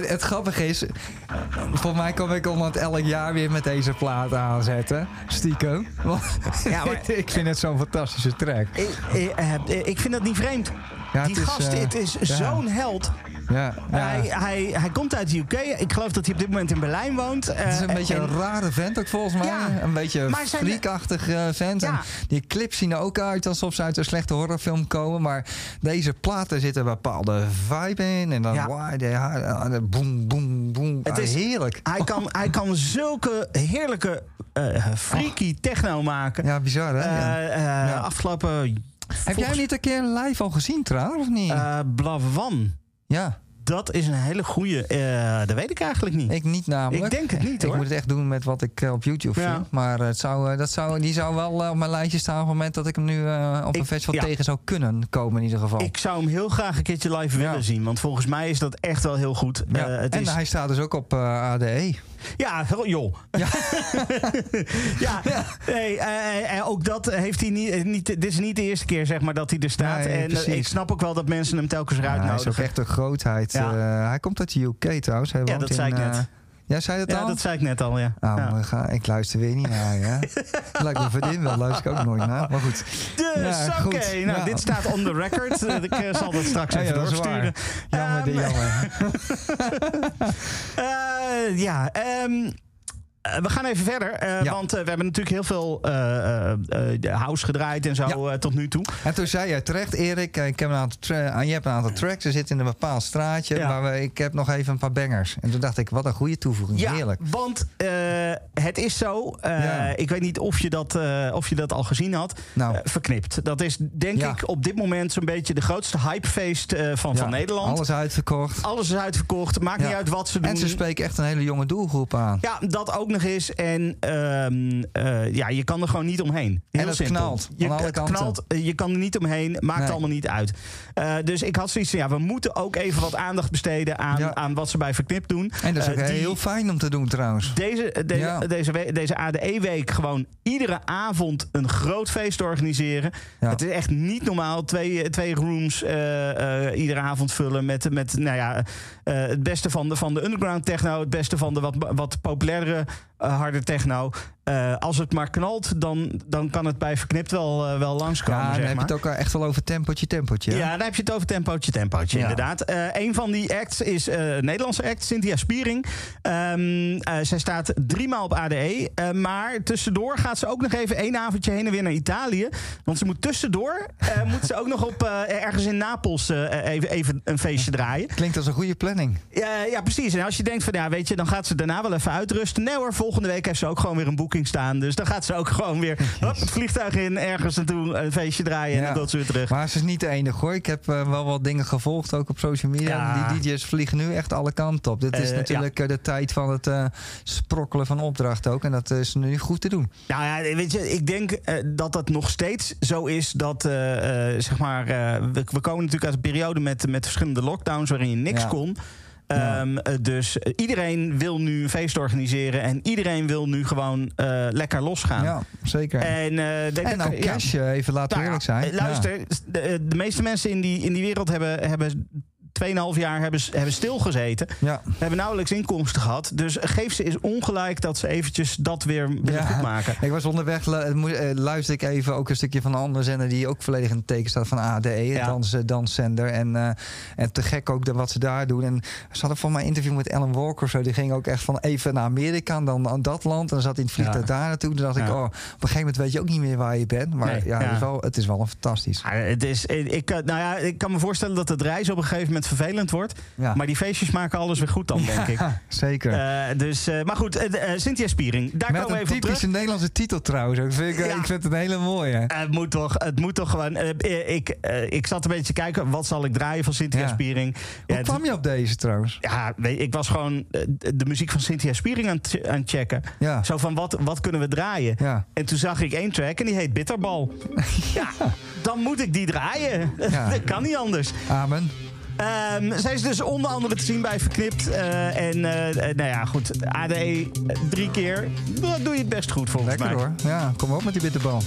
Het grappige is, voor mij kom ik om het elk jaar weer met deze plaat aanzetten. Stiekem. Want Ja, maar- ik vind het zo'n fantastische track. Ik, ik, eh, ik vind dat niet vreemd. Ja, die het is, gast, eh, het is ja. zo'n held. Ja, ja. Hij, hij, hij komt uit de UK. Ik geloof dat hij op dit moment in Berlijn woont. Het is een Eh, beetje en- een rare vent ook volgens mij. Ja. Een beetje freakachtig eh, vent. Ja. En die clips zien er ook uit alsof ze uit een slechte horrorfilm komen. Maar deze platen zitten een bepaalde vibe in. En dan they are- uh, boem, boem, boem. Het Ah, is- heerlijk. Hij kan, hij kan zulke heerlijke eh, freaky techno maken. Ja, bizar hè? Eh, eh. Afgelopen... Heb jij niet een keer live al gezien trouwens, of niet? Blavan. Ja, Dat is een hele goeie. eh, dat weet ik eigenlijk niet. ik niet namelijk. Ik denk het niet, Ik hoor. moet het echt doen met wat ik eh, op YouTube Ja. vind. Maar het zou, eh, dat zou, die zou wel op mijn lijstje staan op het moment dat ik hem nu op Ik- een festival ja. tegen zou kunnen komen in ieder geval. Ik zou hem heel graag een keertje live Ja. willen zien. Want volgens mij is dat echt wel heel goed. ja. Het en is, hij staat dus ook op ADE. Ja, joh. Ja. ja, Nee, eh, eh, ook dat heeft hij niet, eh, niet. Dit is niet de eerste keer zeg maar, dat hij er staat. Nee, en eh, precies. ik snap ook wel dat mensen hem telkens eruit Ja, hij is ook echt een grootheid. Ja. Eh, hij komt uit de UK trouwens. Hij Ja, dat in, zei ik net. Ja, zei dat Ja, al? dat zei ik net al, ja. Oh, Ja. maar ga, ik luister weer niet naar hè? Lijkt me verdien wel, luister ik ook nooit naar. Maar goed. Dus, Ja, oké. Nou, Ja. dit staat on the record. Ik eh, zal dat straks Ja, even ja, doorsturen. Jammer, Ehm, jammer. Eh, ja, ehm, eh, we gaan even verder. eh, Ja. Want eh, we hebben natuurlijk heel veel eh, eh, eh, de house gedraaid en zo Ja. eh, tot nu toe. En toen zei jij terecht, Erik, eh, ik heb een aantal tra- je hebt een aantal tracks, ze zitten in een bepaald straatje, Ja. maar we, ik heb nog even een paar bangers. En toen dacht ik, wat een goede toevoeging, Ja, heerlijk. want eh, het is zo. eh. Ik weet niet of je dat, eh, of je dat al gezien had. Nou. Eh, verknipt. Dat is denk ik op dit moment zo'n beetje de grootste hypefeest eh, van, van Nederland. Alles. Alles uitverkocht. is uitverkocht. Maakt niet uit wat ze doen. En ze spreken echt een hele jonge doelgroep aan. Ja, dat ook nog eens. En ehm, eh, ja, je kan er gewoon niet omheen. Heel En het simpel. knalt, Je, het kanten. knalt, eh, je kan er niet omheen. Maakt Nee. allemaal niet uit. Eh, dus ik had zoiets van, ja, we moeten ook even wat aandacht besteden aan, Ja. aan wat ze bij Verknipt doen. En dat is ook heel fijn om te doen trouwens. Deze, deze, Ja. deze, we- deze ADE-week gewoon iedere avond een groot feest organiseren. Ja. Het is echt niet normaal. Twee, twee rooms iedere avond vullen met, met nou ja, het beste van de, van de underground techno. Het beste van de wat, wat populairdere eh, harde techno. Eh, als het maar knalt, dan, dan kan het bij Verknipt wel, eh, wel langskomen, Ja, dan zeg heb je het ook echt wel over tempootje, tempootje. hè? Ja, dan heb je het over tempootje, tempootje, Ja. inderdaad. Eh een van die acts is een Nederlandse act, Cynthia Spiering. Eh, zij staat driemaal op ADE. maar tussendoor gaat ze ook nog even één avondje heen en weer naar Italië. Want ze moet tussendoor, moet ze ook nog op ergens in Napels even, even een feestje draaien. Klinkt als een goede planning. Ja, ja, precies. En als je denkt van, ja, weet je, dan gaat ze daarna wel even uitrusten. Nee hoor, volgende week heeft ze ook gewoon weer een boeking staan. Dus dan gaat ze ook gewoon weer hop, het vliegtuig in, ergens naartoe, een feestje draaien. En Ja. ze weer terug. Maar ze is niet de enige hoor. Ik heb eh, wel wat dingen gevolgd, ook op social media. Ja. Die DJ's vliegen nu echt alle kanten op. Dit is Eh, natuurlijk eh, de tijd van het eh, sprokkelen van opdrachten ook. En dat is nu goed te doen. Nou ja, weet je, ik denk dat dat nog steeds zo is dat, zeg maar, we, we komen natuurlijk uit een periode met, met verschillende lockdowns waarin je niks kon. Ja. Ehm, eh, dus eh, iedereen wil nu een feest organiseren en iedereen wil nu gewoon eh, lekker losgaan. Ja, zeker. En, denk En ja. cash, even laten we Nou eerlijk zijn. Luister, de, de meeste mensen in die, in die wereld hebben, hebben 2,5 jaar hebben, hebben stilgezeten. Ja. Hebben nauwelijks inkomsten gehad. Dus geef ze eens ongelijk dat ze eventjes dat weer willen Ja. goedmaken. Ik was onderweg, mo- eh, luisterde ik even ook een stukje van een andere zender... die ook volledig in het teken staat van ADE, Ja. dans, eh, danszender. En, eh, en te gek ook de, wat ze daar doen. En ze hadden voor mijn interview met Ellen Walker zo... die ging ook echt van even naar Amerika en dan aan dat land. En dan zat hij in het vliegtuig daar naartoe. Toen dacht ik, oh, op een gegeven moment weet je ook niet meer waar je bent. Maar Nee, ja. Het, is wel, het is wel een fantastisch. Ja, het is, ik, eh, nou ja, ik kan me voorstellen dat het reizen op een gegeven moment vervelend wordt. Ja. Maar die feestjes maken alles weer goed dan, denk ik. Zeker. Eh, dus, eh, maar goed, eh, Cynthia Spiering, daar Met komen we een even op terug. typische Nederlandse titel trouwens. Vind ik, ik vind het een hele mooie. Het, moet toch, het moet toch gewoon. ik, ik zat een beetje te kijken, wat zal ik draaien van Cynthia. Spiering? Hoe kwam je op deze trouwens? ja, weet, ik was gewoon de muziek van Cynthia Spiering aan het, aan het checken. Ja. Zo van, wat, wat kunnen we draaien? Ja. En toen zag ik één track en die heet Bitterbal. ja, dan moet ik die draaien. Ja. dat kan niet anders. Amen. Ehm, zij is dus onder andere te zien bij Verknipt. eh, en eh, eh, nou ja, goed. ADE drie keer. Dat doe je het best goed volgens Lekker mij. hoor. Ja, kom op met die bitterbal.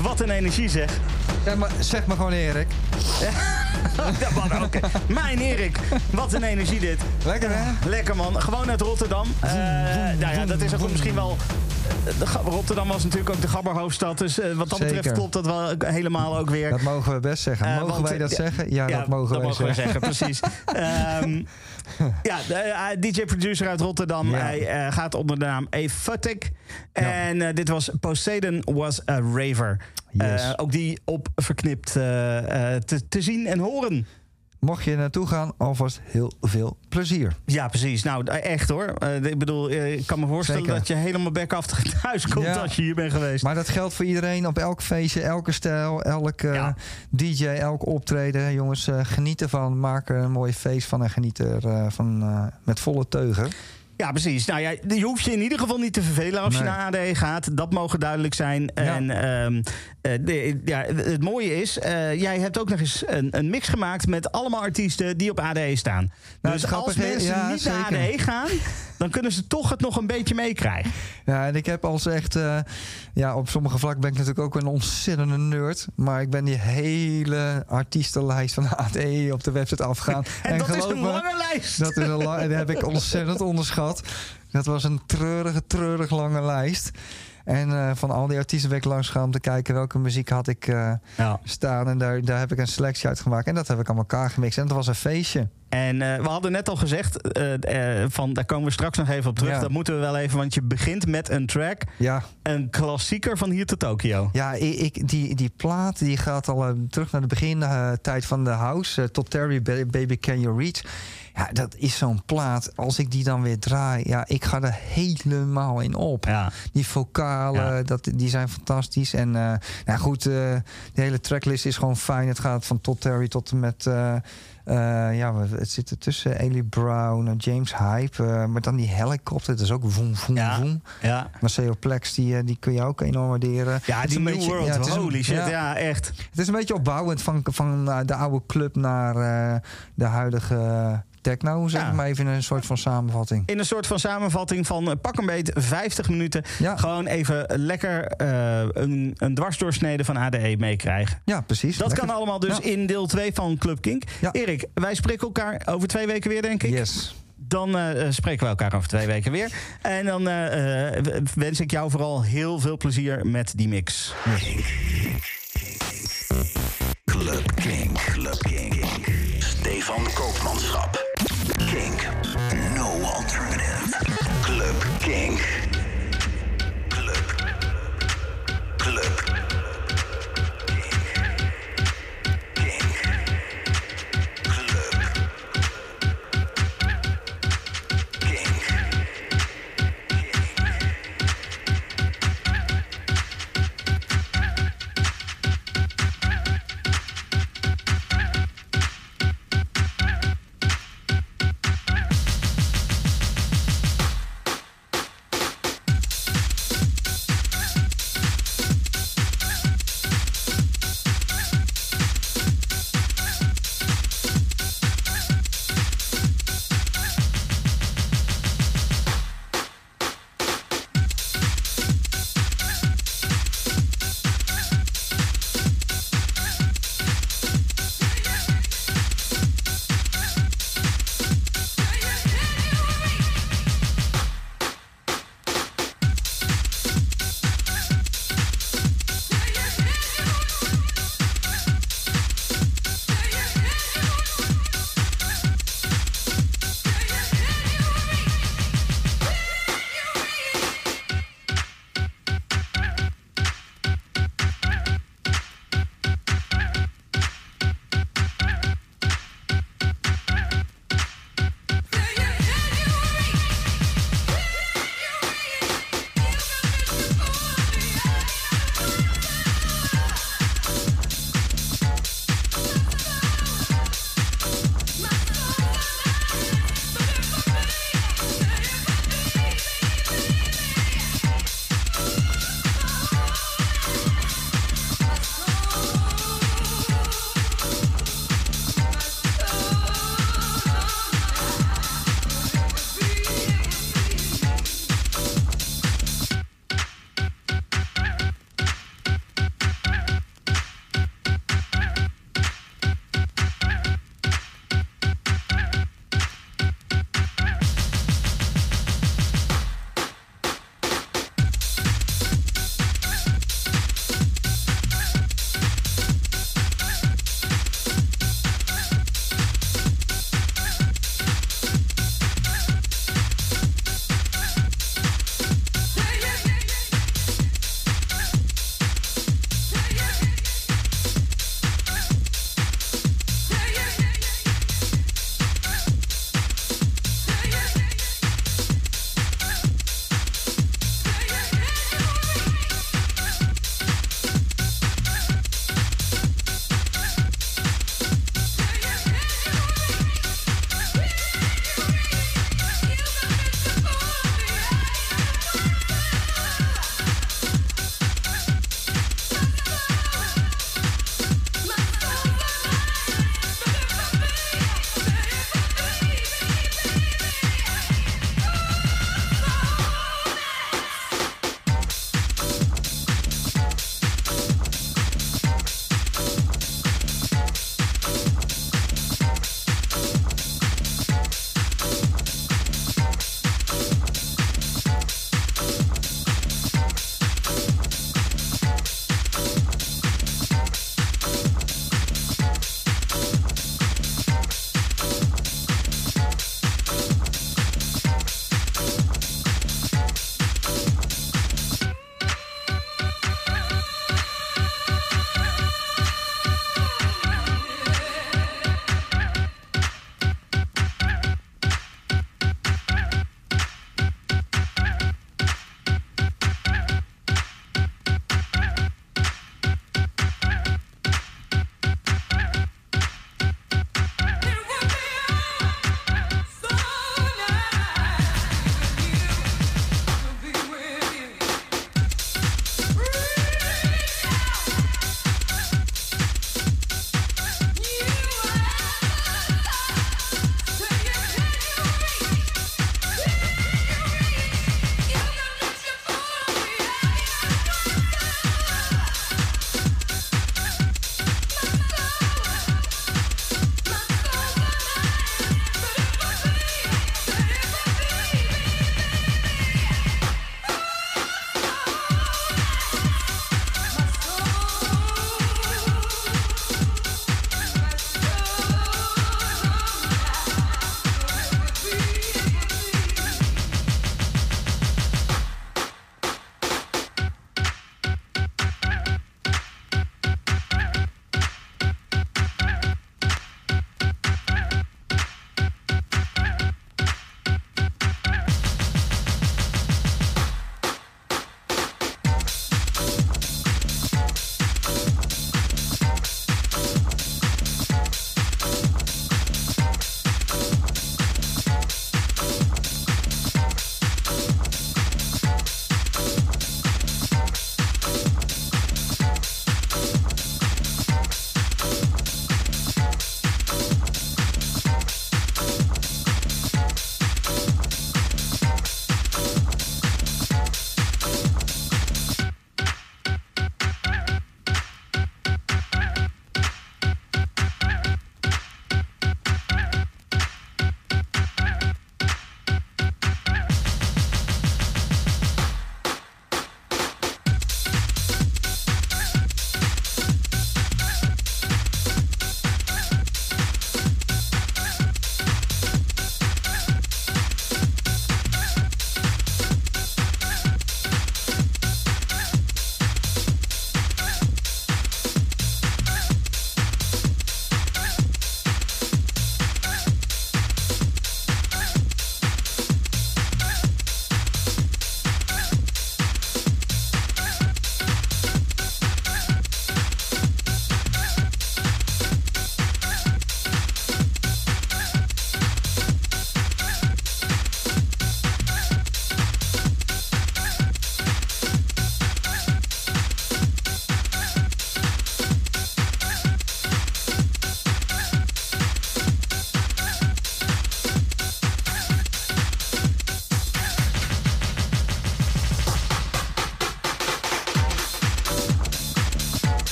Wat een energie zeg. Zeg maar, zeg maar gewoon Erik. Ja, oké. Mijn Erik, wat een energie dit. Lekker hè? Lekker man, gewoon uit Rotterdam. Eh, nou ja, dat is ook misschien wel Ga- Rotterdam was natuurlijk ook de gabberhoofdstad. Dus eh, wat dat betreft klopt dat wel helemaal ook weer. Dat mogen we best zeggen. Eh, mogen want, wij dat eh, zeggen? Ja, dat mogen wij we zeggen. precies. Ehm, ja, de, eh, DJ-producer uit Rotterdam. Ja. Hij eh, gaat onder de naam En eh, dit was Poseidon Was a Raver. Yes. Eh, ook die op verknipt eh, te, te zien en horen. Mocht je naartoe gaan, alvast heel veel plezier. Ja, precies. Nou, echt hoor. Ik bedoel, ik kan me voorstellen Zeker. dat je helemaal back af thuis komt Ja. als je hier bent geweest. Maar dat geldt voor iedereen op elk feestje, elke stijl, elke Ja. DJ, elk optreden. Jongens, eh, geniet ervan. Maak er een mooi feest van en geniet er van, met volle teugen. Ja, precies. Nou ja, je hoeft je in ieder geval niet te vervelen als je naar ADE gaat. Dat mogen duidelijk zijn. En de- ja, het mooie is, eh, jij hebt ook nog eens een, een mix gemaakt met allemaal artiesten die op ADE staan. Nou, dus het als mensen ja, niet naar. ADE gaan, dan kunnen ze toch het nog een beetje meekrijgen. Ja, en ik heb als echt... eh, ja, op sommige vlakken ben ik natuurlijk ook een ontzettende nerd. Maar ik ben die hele artiestenlijst van ADE op de website afgegaan. En, dat is een me, lange lijst. Dat is een la- dat heb ik ontzettend onderschat. Dat was een treurige, treurig lange lijst. En eh, van al die artiesten ben ik langs gegaan om te kijken welke muziek had ik Ja. staan. En daar, daar heb ik een selectie uit gemaakt. En dat heb ik aan elkaar gemixt. En dat was een feestje. En eh, we hadden net al gezegd, van, daar komen we straks nog even op terug. Ja. Dat moeten we wel even, want je begint met een track. Ja, Een klassieker van hier tot Tokio. ja ik, ik- die, die plaat die gaat al terug naar de begintijd van de house. tot Terry Ba- Baby Can You Reach. Ja, dat is zo'n plaat. Als ik die dan weer draai, ja, ik ga er helemaal in op. Ja. Die vocalen, Ja. dat, die zijn fantastisch. En eh, nou goed, eh, de hele tracklist is gewoon fijn. Het gaat van Todd Terry tot en met... eh, ja, het zit er tussen Ellie Brown en James Hype. maar dan die helikopter, dat is ook voem, voem, Ja. voem. Ja. Maceo Plex, die, die kun je ook enorm waarderen. Ja, Het is die een New beetje- World, ja, het is een- holy shit, ja. echt. Het is een beetje opbouwend van, van de oude club naar de huidige techno. Zeg Ja. maar even een soort van samenvatting. In een soort van samenvatting van eh, pak een beet 50 minuten. Ja. Gewoon even lekker eh, een, een dwarsdoorsnede van ADE meekrijgen. Ja, precies. Dat Lekker. kan allemaal dus Ja. in deel 2 van Club Kink. Ja. Erik, wij spreken elkaar over twee weken weer, denk ik. Yes. Dan eh, spreken we elkaar over twee weken weer. En dan wens ik jou vooral heel veel plezier met die mix. Club King. Club King. Stefan Koopmanschap. King. No alternative. Club King.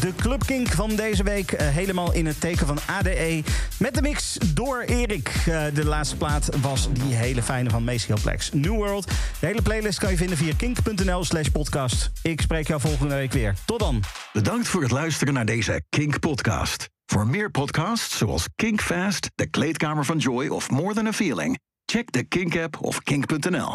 De Club Kink van deze week. Eh, helemaal in het teken van ADE. Met de mix door Erik. Eh, de laatste plaat was die hele fijne van Maceo Plex. New World. De hele playlist kan je vinden via kink.nl slash podcast. Ik spreek jou volgende week weer. Tot dan. Bedankt voor het luisteren naar deze Kink-podcast. Voor meer podcasts zoals Kink Fast, De Kleedkamer van Joy of More Than a Feeling... check de Kink-app of kink.nl.